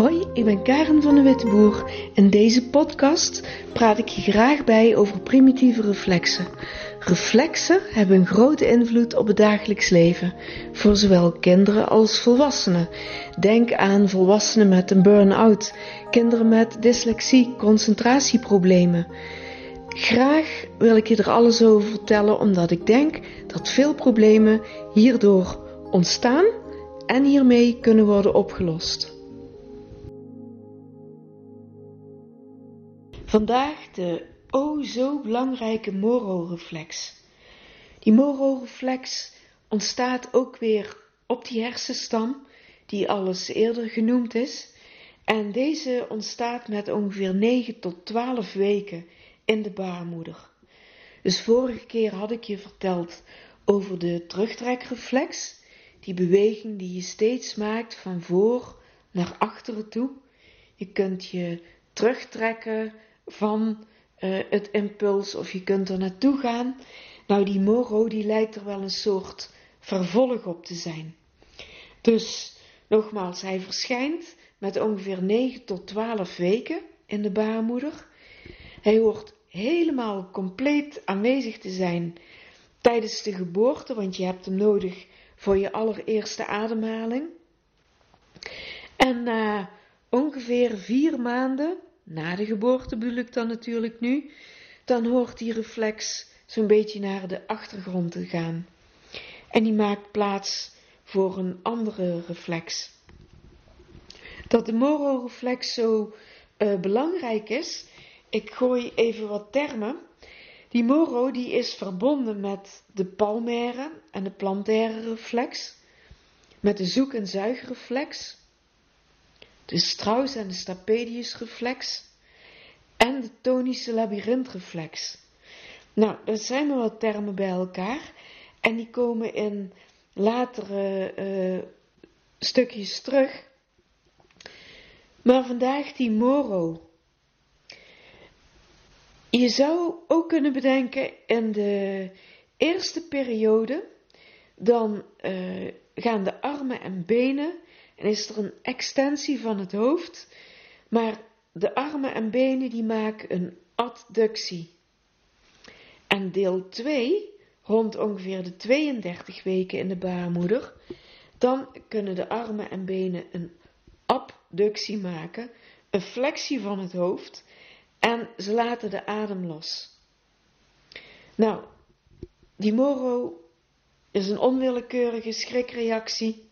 Hoi, ik ben Karen van de Witteboer. In deze podcast praat ik je graag bij over primitieve reflexen. Reflexen hebben een grote invloed op het dagelijks leven, voor zowel kinderen als volwassenen. Denk aan volwassenen met een burn-out, kinderen met dyslexie, concentratieproblemen. Graag wil ik je er alles over vertellen, omdat ik denk dat veel problemen hierdoor ontstaan en hiermee kunnen worden opgelost. Vandaag de o zo belangrijke Moro-reflex. Die Moro-reflex ontstaat ook weer op die hersenstam, die alles eerder genoemd is. En deze ontstaat met ongeveer 9 tot 12 weken in de baarmoeder. Dus vorige keer had ik je verteld over de terugtrekreflex, die beweging die je steeds maakt van voor naar achteren toe. Je kunt je terugtrekken van uh, het impuls of je kunt er naartoe gaan. Nou, die moro die lijkt er wel een soort vervolg op te zijn. Dus nogmaals, hij verschijnt met ongeveer 9 tot 12 weken in de baarmoeder. Hij hoort helemaal compleet aanwezig te zijn tijdens de geboorte, want je hebt hem nodig voor je allereerste ademhaling. En na ongeveer vier maanden na de geboorte bedoel ik dan natuurlijk nu, dan hoort die reflex zo'n beetje naar de achtergrond te gaan. En die maakt plaats voor een andere reflex. Dat de moro-reflex zo uh, belangrijk is, ik gooi even wat termen. Die moro die is verbonden met de palmaire en de plantaire reflex, met de zoek- en zuigreflex, de Strauss- en de Stapedius-reflex en de tonische labyrintreflex. Nou, dat zijn maar wat termen bij elkaar en die komen in latere uh, stukjes terug. Maar vandaag die moro. Je zou ook kunnen bedenken in de eerste periode, dan uh, gaan de armen en benen en is er een extensie van het hoofd, maar de armen en benen die maken een adductie. En deel 2, rond ongeveer de 32 weken in de baarmoeder, dan kunnen de armen en benen een abductie maken, een flexie van het hoofd en ze laten de adem los. Nou, die moro is een onwillekeurige schrikreactie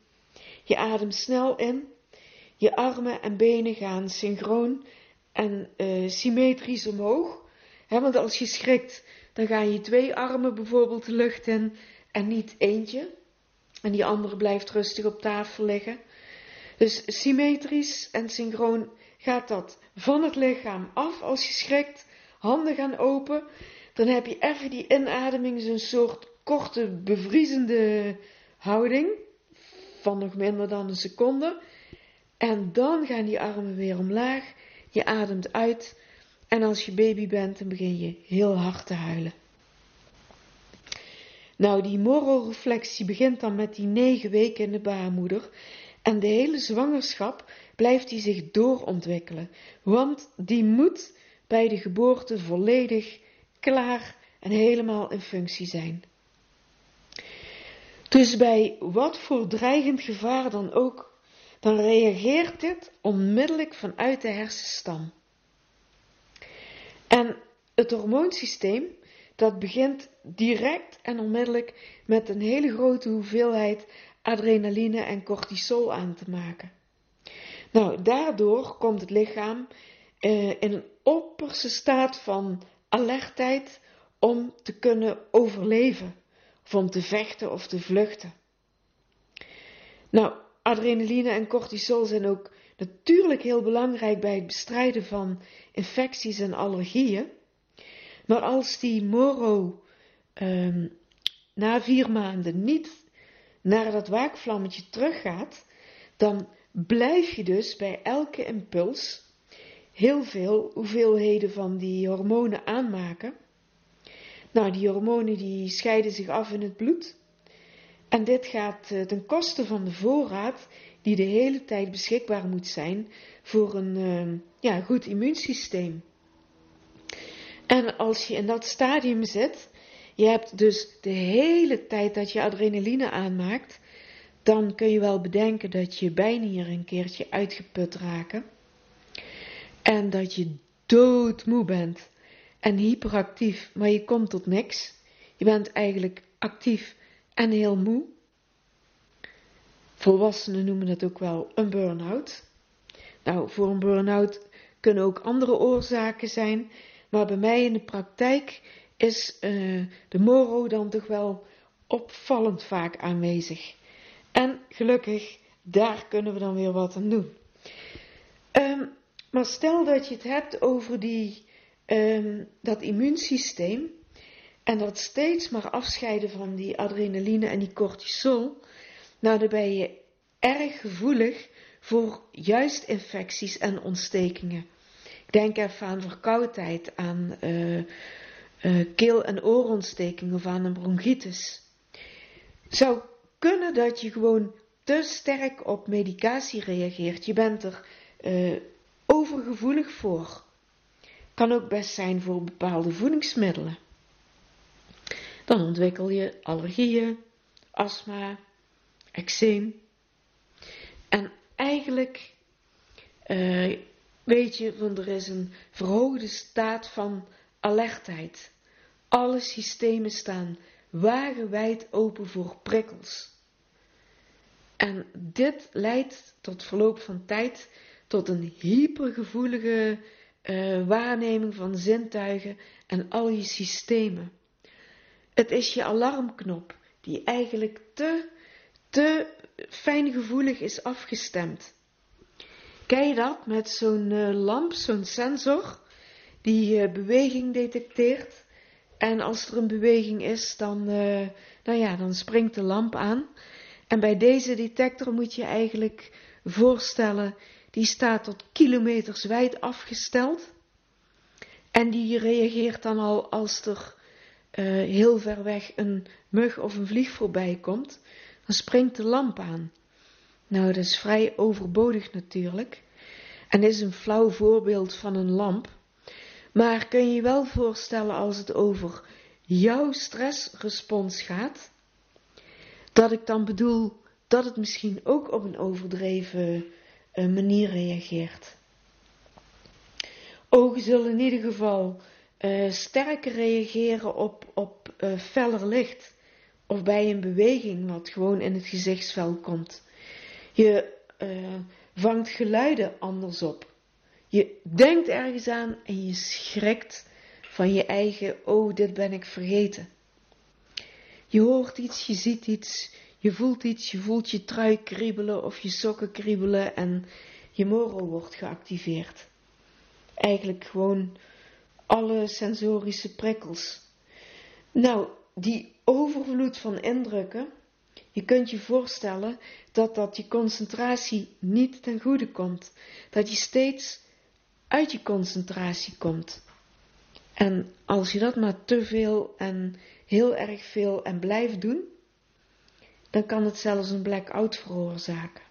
je ademt snel in. Je armen en benen gaan synchroon en uh, symmetrisch omhoog. want als je schrikt, dan gaan je twee armen bijvoorbeeld de lucht in en niet eentje. En die andere blijft rustig op tafel liggen. Dus symmetrisch en synchroon gaat dat van het lichaam af als je schrikt. Handen gaan open. Dan heb je even die inademing, zo'n soort korte bevriezende houding nog minder dan een seconde. En dan gaan die armen weer omlaag. Je ademt uit. En als je baby bent, dan begin je heel hard te huilen. Nou, die mororeflexie begint dan met die negen weken in de baarmoeder. En de hele zwangerschap blijft die zich doorontwikkelen. Want die moet bij de geboorte volledig klaar en helemaal in functie zijn. Dus bij wat voor dreigend gevaar dan ook, dan reageert dit onmiddellijk vanuit de hersenstam. En het hormoonsysteem, dat begint direct en onmiddellijk met een hele grote hoeveelheid adrenaline en cortisol aan te maken. Nou, daardoor komt het lichaam eh, in een opperste staat van alertheid om te kunnen overleven om te vechten of te vluchten. Nou, adrenaline en cortisol zijn ook natuurlijk heel belangrijk bij het bestrijden van infecties en allergieën. Maar als die moro um, na vier maanden niet naar dat waakvlammetje teruggaat, dan blijf je dus bij elke impuls heel veel hoeveelheden van die hormonen aanmaken. Nou, die hormonen die scheiden zich af in het bloed. En dit gaat uh, ten koste van de voorraad die de hele tijd beschikbaar moet zijn voor een uh, ja, goed immuunsysteem. En als je in dat stadium zit, je hebt dus de hele tijd dat je adrenaline aanmaakt, dan kun je wel bedenken dat je bijnieren een keertje uitgeput raken. En dat je doodmoe bent en hyperactief, maar je komt tot niks. Je bent eigenlijk actief en heel moe. Volwassenen noemen het ook wel een burn-out. Nou, voor een burn-out kunnen ook andere oorzaken zijn, maar bij mij in de praktijk is uh, de moro dan toch wel opvallend vaak aanwezig. En gelukkig, daar kunnen we dan weer wat aan doen. Um, maar stel dat je het hebt over die, um, dat immuunsysteem en dat steeds maar afscheiden van die adrenaline en die cortisol, nou dan ben je erg gevoelig voor juist infecties en ontstekingen. Ik denk even aan verkoudheid, aan uh, uh, keel- en oorontstekingen of aan een bronchitis. Zou kunnen dat je gewoon te sterk op medicatie reageert. Je bent er uh, overgevoelig voor. Kan ook best zijn voor bepaalde voedingsmiddelen. Dan ontwikkel je allergieën, astma, eczeem. En eigenlijk uh, weet je, want er is een verhoogde staat van alertheid. Alle systemen staan wagenwijd open voor prikkels. En dit leidt tot verloop van tijd tot een hypergevoelige uh, waarneming van zintuigen en al je systemen. Het is je alarmknop die eigenlijk te, te fijngevoelig is afgestemd. Ken je dat met zo'n uh, lamp, zo'n sensor die uh, beweging detecteert? En als er een beweging is, dan, nou ja, dan springt de lamp aan. En bij deze detector moet je eigenlijk voorstellen, die staat tot kilometers wijd afgesteld. En die reageert dan al als er uh, heel ver weg een mug of een vlieg voorbij komt. Dan springt de lamp aan. Nou, dat is vrij overbodig natuurlijk. En is een flauw voorbeeld van een lamp. Maar kun je je wel voorstellen als het over jouw stressrespons gaat, dat ik dan bedoel dat het misschien ook op een overdreven manier reageert. Ogen zullen in ieder geval uh, sterker reageren op, op uh, feller licht of bij een beweging wat gewoon in het gezichtsveld komt. Je vangt geluiden anders op. Je denkt ergens aan en je schrikt van je eigen, oh, dit ben ik vergeten. Je hoort iets, je ziet iets, je voelt iets, je voelt je trui kriebelen of je sokken kriebelen en je moro wordt geactiveerd. Eigenlijk gewoon alle sensorische prikkels. Nou, die overvloed van indrukken, je kunt je voorstellen dat dat je concentratie niet ten goede komt. Dat je steeds uit je concentratie komt. En als je dat maar te veel en heel erg veel en blijft doen, dan kan het zelfs een blackout veroorzaken.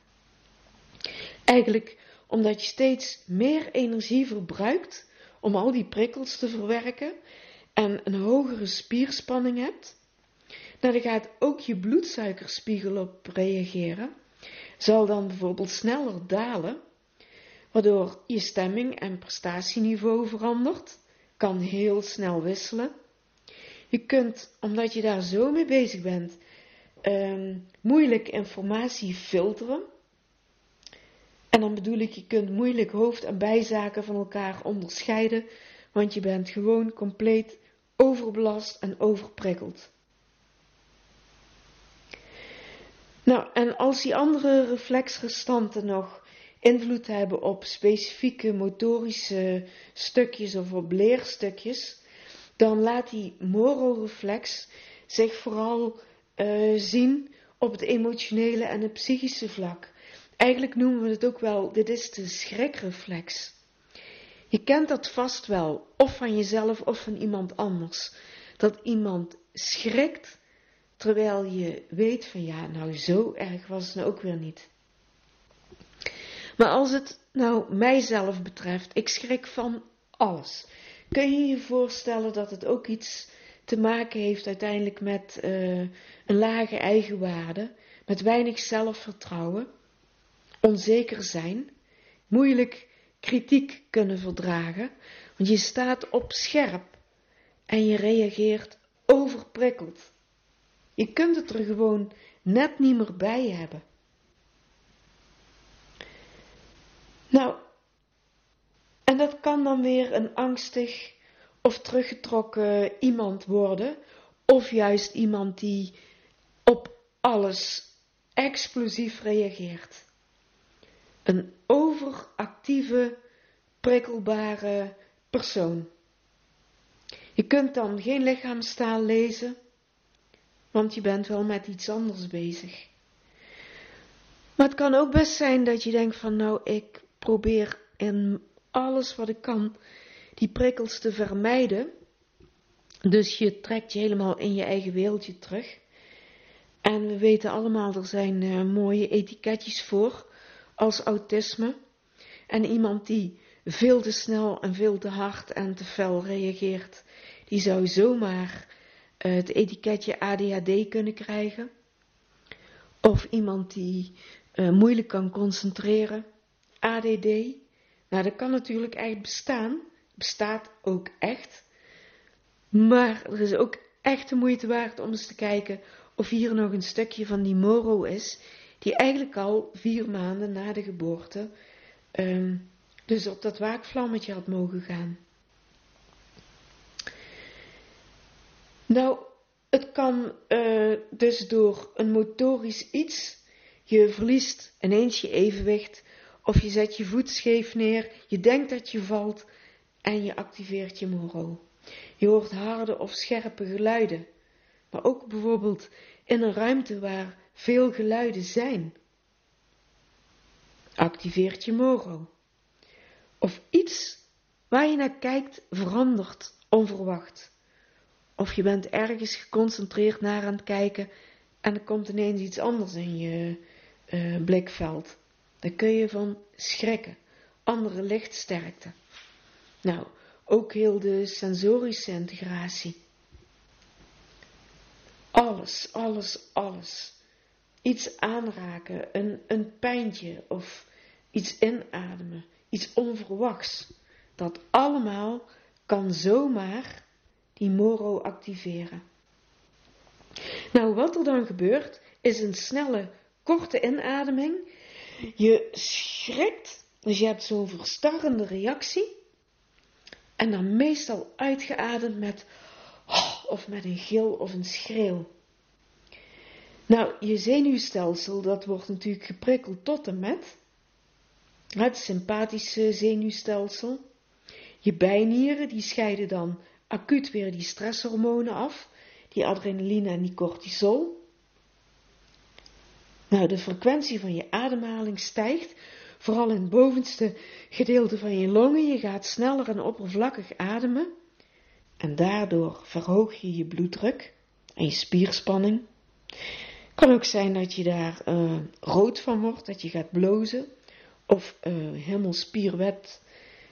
Eigenlijk omdat je steeds meer energie verbruikt om al die prikkels te verwerken en een hogere spierspanning hebt, nou, dan gaat ook je bloedsuikerspiegel op reageren, zal dan bijvoorbeeld sneller dalen, waardoor je stemming en prestatieniveau verandert, kan heel snel wisselen. Je kunt, omdat je daar zo mee bezig bent, um, moeilijk informatie filteren. En dan bedoel ik, je kunt moeilijk hoofd- en bijzaken van elkaar onderscheiden, want je bent gewoon compleet overbelast en overprikkeld. Nou, en als die andere reflexrestanten nog invloed hebben op specifieke motorische stukjes of op leerstukjes, dan laat die mororeflex zich vooral uh, zien op het emotionele en het psychische vlak. Eigenlijk noemen we het ook wel, dit is de schrikreflex. Je kent dat vast wel, of van jezelf of van iemand anders. Dat iemand schrikt terwijl je weet van ja, nou zo erg was het nou ook weer niet. Maar als het nou mijzelf betreft, ik schrik van alles. Kun je je voorstellen dat het ook iets te maken heeft uiteindelijk met uh, een lage eigenwaarde, met weinig zelfvertrouwen, onzeker zijn, moeilijk kritiek kunnen verdragen, want je staat op scherp en je reageert overprikkeld. Je kunt het er gewoon net niet meer bij hebben. Nou, en dat kan dan weer een angstig of teruggetrokken iemand worden, of juist iemand die op alles explosief reageert. Een overactieve, prikkelbare persoon. Je kunt dan geen lichaamstaal lezen, want je bent wel met iets anders bezig. Maar het kan ook best zijn dat je denkt van nou, ik probeer in alles wat ik kan die prikkels te vermijden. Dus je trekt je helemaal in je eigen wereldje terug. En we weten allemaal, er zijn uh, mooie etiketjes voor als autisme. En iemand die veel te snel en veel te hard en te fel reageert, die zou zomaar uh, het etiketje ADHD kunnen krijgen. Of iemand die uh, moeilijk kan concentreren, ADD. Nou, dat kan natuurlijk echt bestaan, bestaat ook echt. Maar er is ook echt de moeite waard om eens te kijken of hier nog een stukje van die moro is, die eigenlijk al vier maanden na de geboorte um, dus op dat waakvlammetje had mogen gaan. Nou, het kan uh, dus door een motorisch iets, je verliest ineens je evenwicht, of je zet je voet scheef neer, je denkt dat je valt en je activeert je moro. Je hoort harde of scherpe geluiden, maar ook bijvoorbeeld in een ruimte waar veel geluiden zijn. Activeert je moro. Of iets waar je naar kijkt verandert onverwacht. Of je bent ergens geconcentreerd naar aan het kijken en er komt ineens iets anders in je uh, blikveld. Daar kun je van schrikken. Andere lichtsterkte. Nou, ook heel de sensorische integratie. Alles, alles, alles. Iets aanraken, een, een pijntje of iets inademen, iets onverwachts. Dat allemaal kan zomaar die moro activeren. Nou, wat er dan gebeurt, is een snelle, korte inademing. Je schrikt, dus je hebt zo'n verstarrende reactie. En dan meestal uitgeademd met oh, of met een gil of een schreeuw. Nou, je zenuwstelsel, dat wordt natuurlijk geprikkeld tot en met het sympathische zenuwstelsel. Je bijnieren, die scheiden dan acuut weer die stresshormonen af, die adrenaline en die cortisol. Nou, de frequentie van je ademhaling stijgt, vooral in het bovenste gedeelte van je longen. Je gaat sneller en oppervlakkig ademen en daardoor verhoog je je bloeddruk en je spierspanning. Kan ook zijn dat je daar uh, rood van wordt, dat je gaat blozen of uh, helemaal spierwet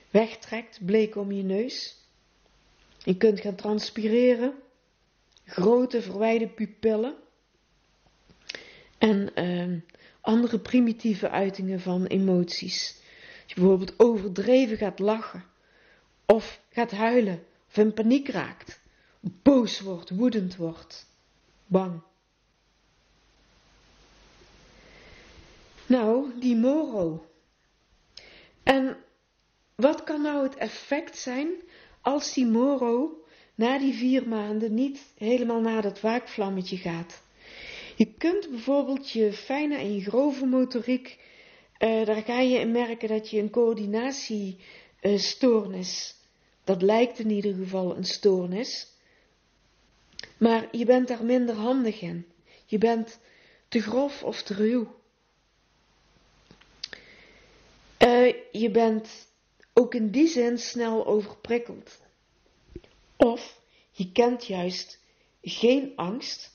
wegtrekt, bleek om je neus. Je kunt gaan transpireren, grote verwijde pupillen en uh, andere primitieve uitingen van emoties. Als je bijvoorbeeld overdreven gaat lachen, of gaat huilen, of in paniek raakt, boos wordt, woedend wordt, bang. Nou, die moro. En wat kan nou het effect zijn als die moro na die vier maanden niet helemaal naar dat waakvlammetje gaat? Je kunt bijvoorbeeld je fijne en je grove motoriek, uh, daar ga je in merken dat je een coördinatiestoornis, dat lijkt in ieder geval een stoornis, maar je bent daar minder handig in. Je bent te grof of te ruw. Uh, je bent ook in die zin snel overprikkeld. Of je kent juist geen angst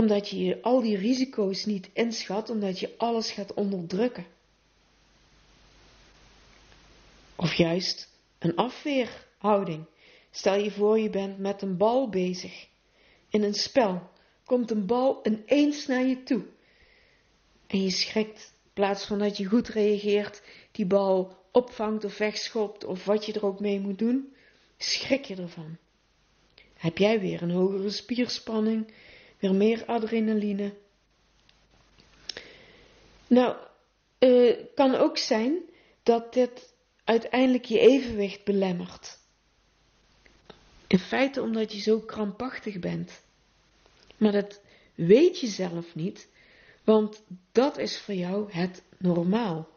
Omdat je al die risico's niet inschat, omdat je alles gaat onderdrukken. Of juist een afweerhouding. Stel je voor je bent met een bal bezig. In een spel komt een bal ineens naar je toe. En je schrikt, in plaats van dat je goed reageert, die bal opvangt of wegschopt of wat je er ook mee moet doen, schrik je ervan. Heb jij weer een hogere spierspanning, weer meer adrenaline. Nou, uh, kan ook zijn dat dit uiteindelijk je evenwicht belemmert. In feite omdat je zo krampachtig bent. Maar dat weet je zelf niet, want dat is voor jou het normaal.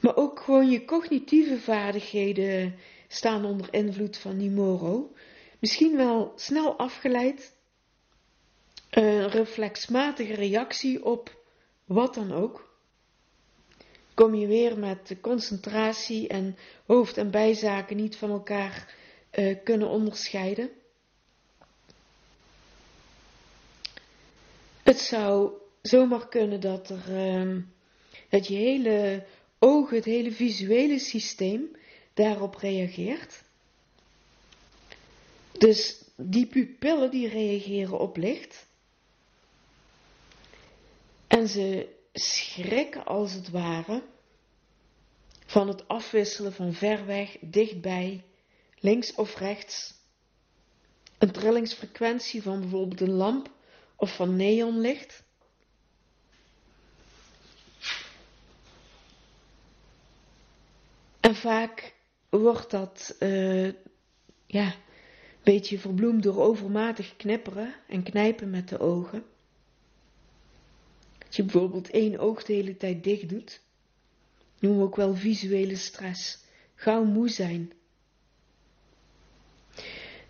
Maar ook gewoon je cognitieve vaardigheden staan onder invloed van die moro. Misschien wel snel afgeleid, een reflexmatige reactie op wat dan ook. Kom je weer met concentratie en hoofd- en bijzaken niet van elkaar uh, kunnen onderscheiden. Het zou zomaar kunnen dat er dat je hele ogen, het hele visuele systeem daarop reageert. Dus die pupillen die reageren op licht. En ze schrikken als het ware van het afwisselen van ver weg, dichtbij, links of rechts. Een trillingsfrequentie van bijvoorbeeld een lamp of van neonlicht. En vaak wordt dat uh, ja, beetje verbloemd door overmatig knipperen en knijpen met de ogen. Als je bijvoorbeeld één oog de hele tijd dicht doet, noemen we ook wel visuele stress, gauw moe zijn.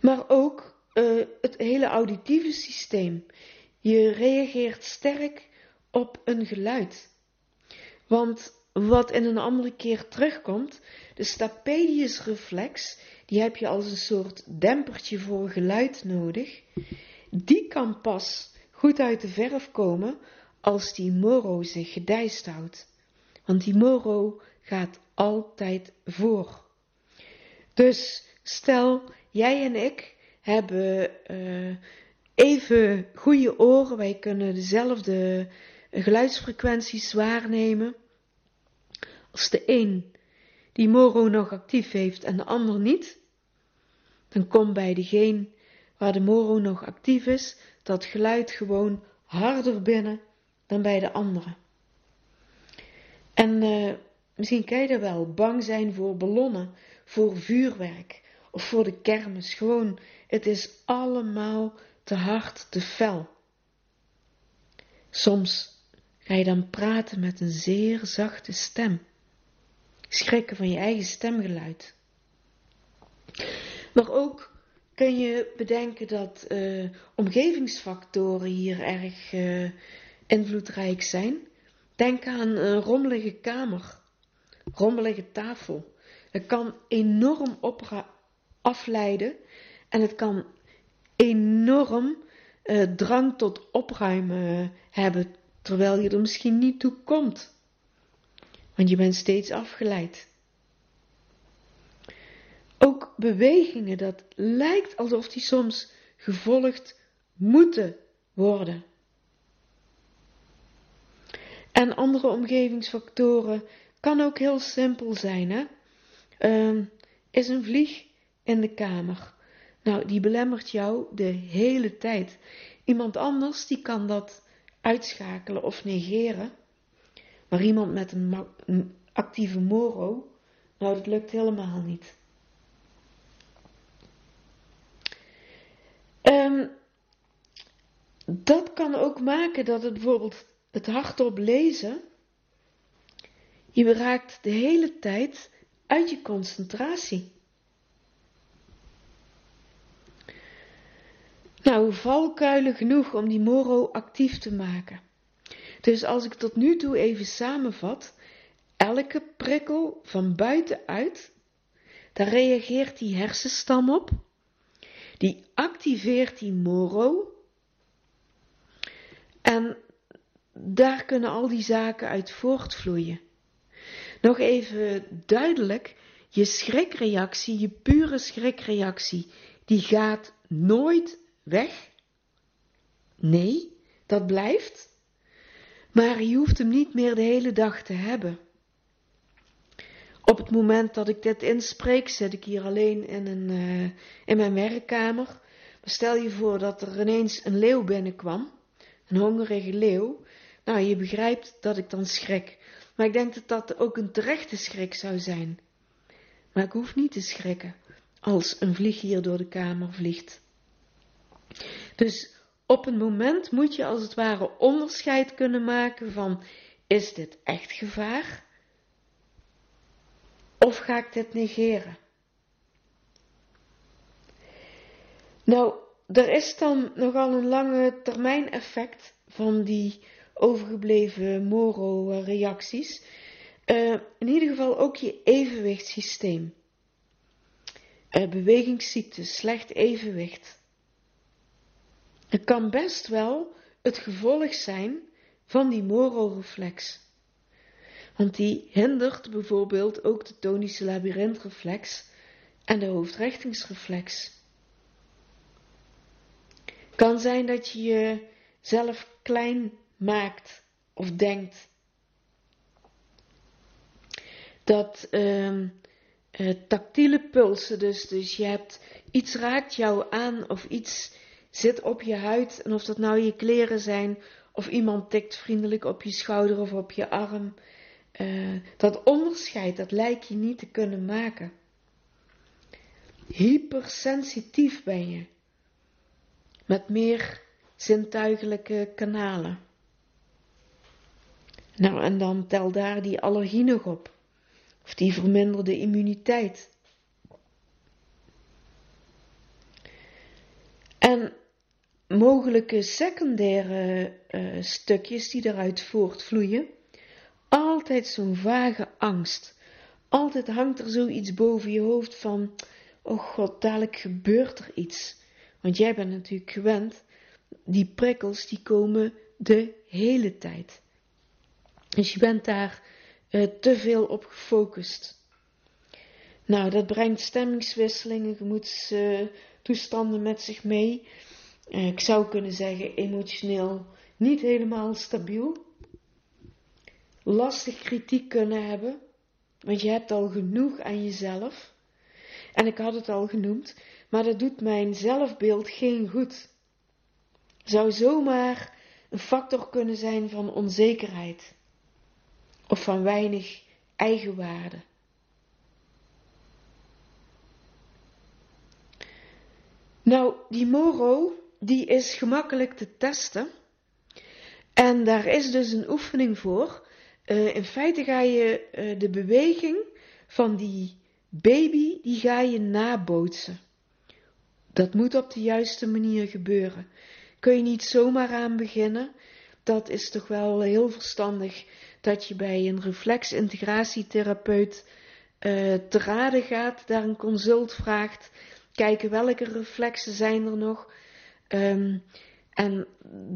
Maar ook uh, het hele auditieve systeem. Je reageert sterk op een geluid. Want wat in een andere keer terugkomt, de stapedius reflex, die heb je als een soort dempertje voor geluid nodig. Die kan pas goed uit de verf komen als die moro zich gedijst houdt. Want die moro gaat altijd voor. Dus stel, jij en ik hebben uh, even goede oren, wij kunnen dezelfde geluidsfrequenties waarnemen. Als de een die moro nog actief heeft en de ander niet, dan komt bij degene waar de moro nog actief is, dat geluid gewoon harder binnen dan bij de andere. En uh, misschien kan je er wel bang zijn voor ballonnen, voor vuurwerk of voor de kermis. Gewoon, het is allemaal te hard, te fel. Soms ga je dan praten met een zeer zachte stem. Schrikken van je eigen stemgeluid. Maar ook kun je bedenken dat uh, omgevingsfactoren hier erg uh, invloedrijk zijn. Denk aan een rommelige kamer, rommelige tafel. Het kan enorm afleiden en het kan enorm uh, drang tot opruimen hebben, terwijl je er misschien niet toe komt. Want je bent steeds afgeleid. Ook bewegingen, dat lijkt alsof die soms gevolgd moeten worden. En andere omgevingsfactoren kan ook heel simpel zijn. Hè? Uh, is een vlieg in de kamer. Nou, die belemmert jou de hele tijd. Iemand anders die kan dat uitschakelen of negeren. Maar iemand met een, actieve moro, nou dat lukt helemaal niet. Um, dat kan ook maken dat het bijvoorbeeld het hardop lezen, je raakt de hele tijd uit je concentratie. Nou, valkuilen genoeg om die moro actief te maken. Dus als ik tot nu toe even samenvat, elke prikkel van buitenuit, daar reageert die hersenstam op, die activeert die moro, En daar kunnen al die zaken uit voortvloeien. Nog even duidelijk, je schrikreactie, je pure schrikreactie, die gaat nooit weg. Nee, dat blijft. Maar je hoeft hem niet meer de hele dag te hebben. Op het moment dat ik dit inspreek, zit ik hier alleen in, een, uh, in mijn werkkamer. Maar stel je voor dat er ineens een leeuw binnenkwam, een hongerige leeuw. Nou, je begrijpt dat ik dan schrik. Maar ik denk dat dat ook een terechte schrik zou zijn. Maar ik hoef niet te schrikken als een vlieg hier door de kamer vliegt. Dus op een moment moet je als het ware onderscheid kunnen maken van is dit echt gevaar? Of ga ik dit negeren? Nou, er is dan nogal een lange termijn effect van die overgebleven moro-reacties. Uh, in ieder geval ook je evenwichtssysteem. Uh, bewegingsziekte, slecht evenwicht. Het kan best wel het gevolg zijn van die moro-reflex. Want die hindert bijvoorbeeld ook de tonische labyrintreflex en de hoofdrichtingsreflex. Kan zijn dat je jezelf klein maakt of denkt. Dat uh, tactiele pulsen, dus, dus je hebt iets raakt jou aan of iets zit op je huid. En of dat nou je kleren zijn of iemand tikt vriendelijk op je schouder of op je arm. Uh, dat onderscheid, dat lijkt je niet te kunnen maken. Hypersensitief ben je. Met meer zintuigelijke kanalen. Nou, en dan tel daar die allergie nog op. Of die verminderde immuniteit. En mogelijke secundaire uh, stukjes die eruit voortvloeien. Altijd zo'n vage angst. Altijd hangt er zoiets boven je hoofd van, oh god, dadelijk gebeurt er iets. Want jij bent natuurlijk gewend, die prikkels die komen de hele tijd. Dus je bent daar uh, te veel op gefocust. Nou, dat brengt stemmingswisselingen, gemoedstoestanden met zich mee. Uh, ik zou kunnen zeggen emotioneel niet helemaal stabiel. Lastig kritiek kunnen hebben, want je hebt al genoeg aan jezelf. En ik had het al genoemd, maar dat doet mijn zelfbeeld geen goed. Zou zomaar een factor kunnen zijn van onzekerheid of van weinig eigenwaarde. Nou, die moro, die is gemakkelijk te testen. En daar is dus een oefening voor. Uh, in feite ga je uh, de beweging van die baby, die ga je nabootsen. Dat moet op de juiste manier gebeuren. Kun je niet zomaar aan beginnen. Dat is toch wel heel verstandig dat je bij een reflexintegratietherapeut uh, te raden gaat, daar een consult vraagt, kijken welke reflexen zijn er nog. Um, en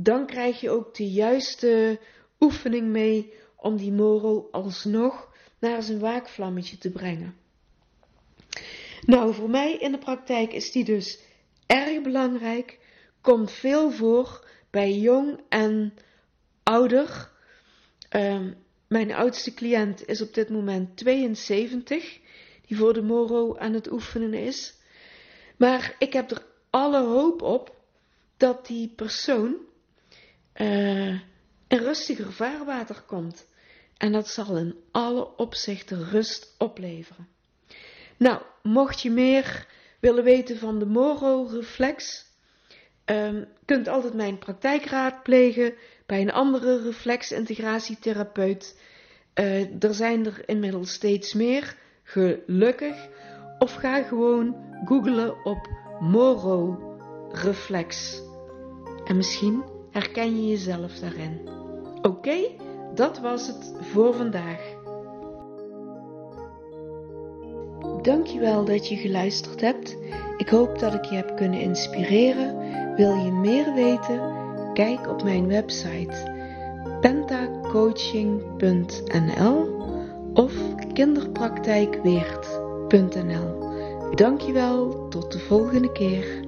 dan krijg je ook de juiste oefening mee om die moro alsnog naar zijn waakvlammetje te brengen. Nou, voor mij in de praktijk is die dus erg belangrijk, komt veel voor bij jong en ouder. Um, mijn oudste cliënt is op dit moment 72, die voor de Moro aan het oefenen is. Maar ik heb er alle hoop op dat die persoon uh, in rustiger vaarwater komt. En dat zal in alle opzichten rust opleveren. Nou, mocht je meer willen weten van de Moro-reflex, um, kunt altijd mijn praktijk raadplegen bij een andere reflexintegratietherapeut. Uh, er zijn er inmiddels steeds meer, gelukkig. Of ga gewoon googlen op Moro reflex. En misschien herken je jezelf daarin. Oké, dat was het voor vandaag. Dankjewel dat je geluisterd hebt. Ik hoop dat ik je heb kunnen inspireren. Wil je meer weten? Kijk op mijn website pentacoaching.nl of kinderpraktijkweert.nl. Dankjewel, tot de volgende keer.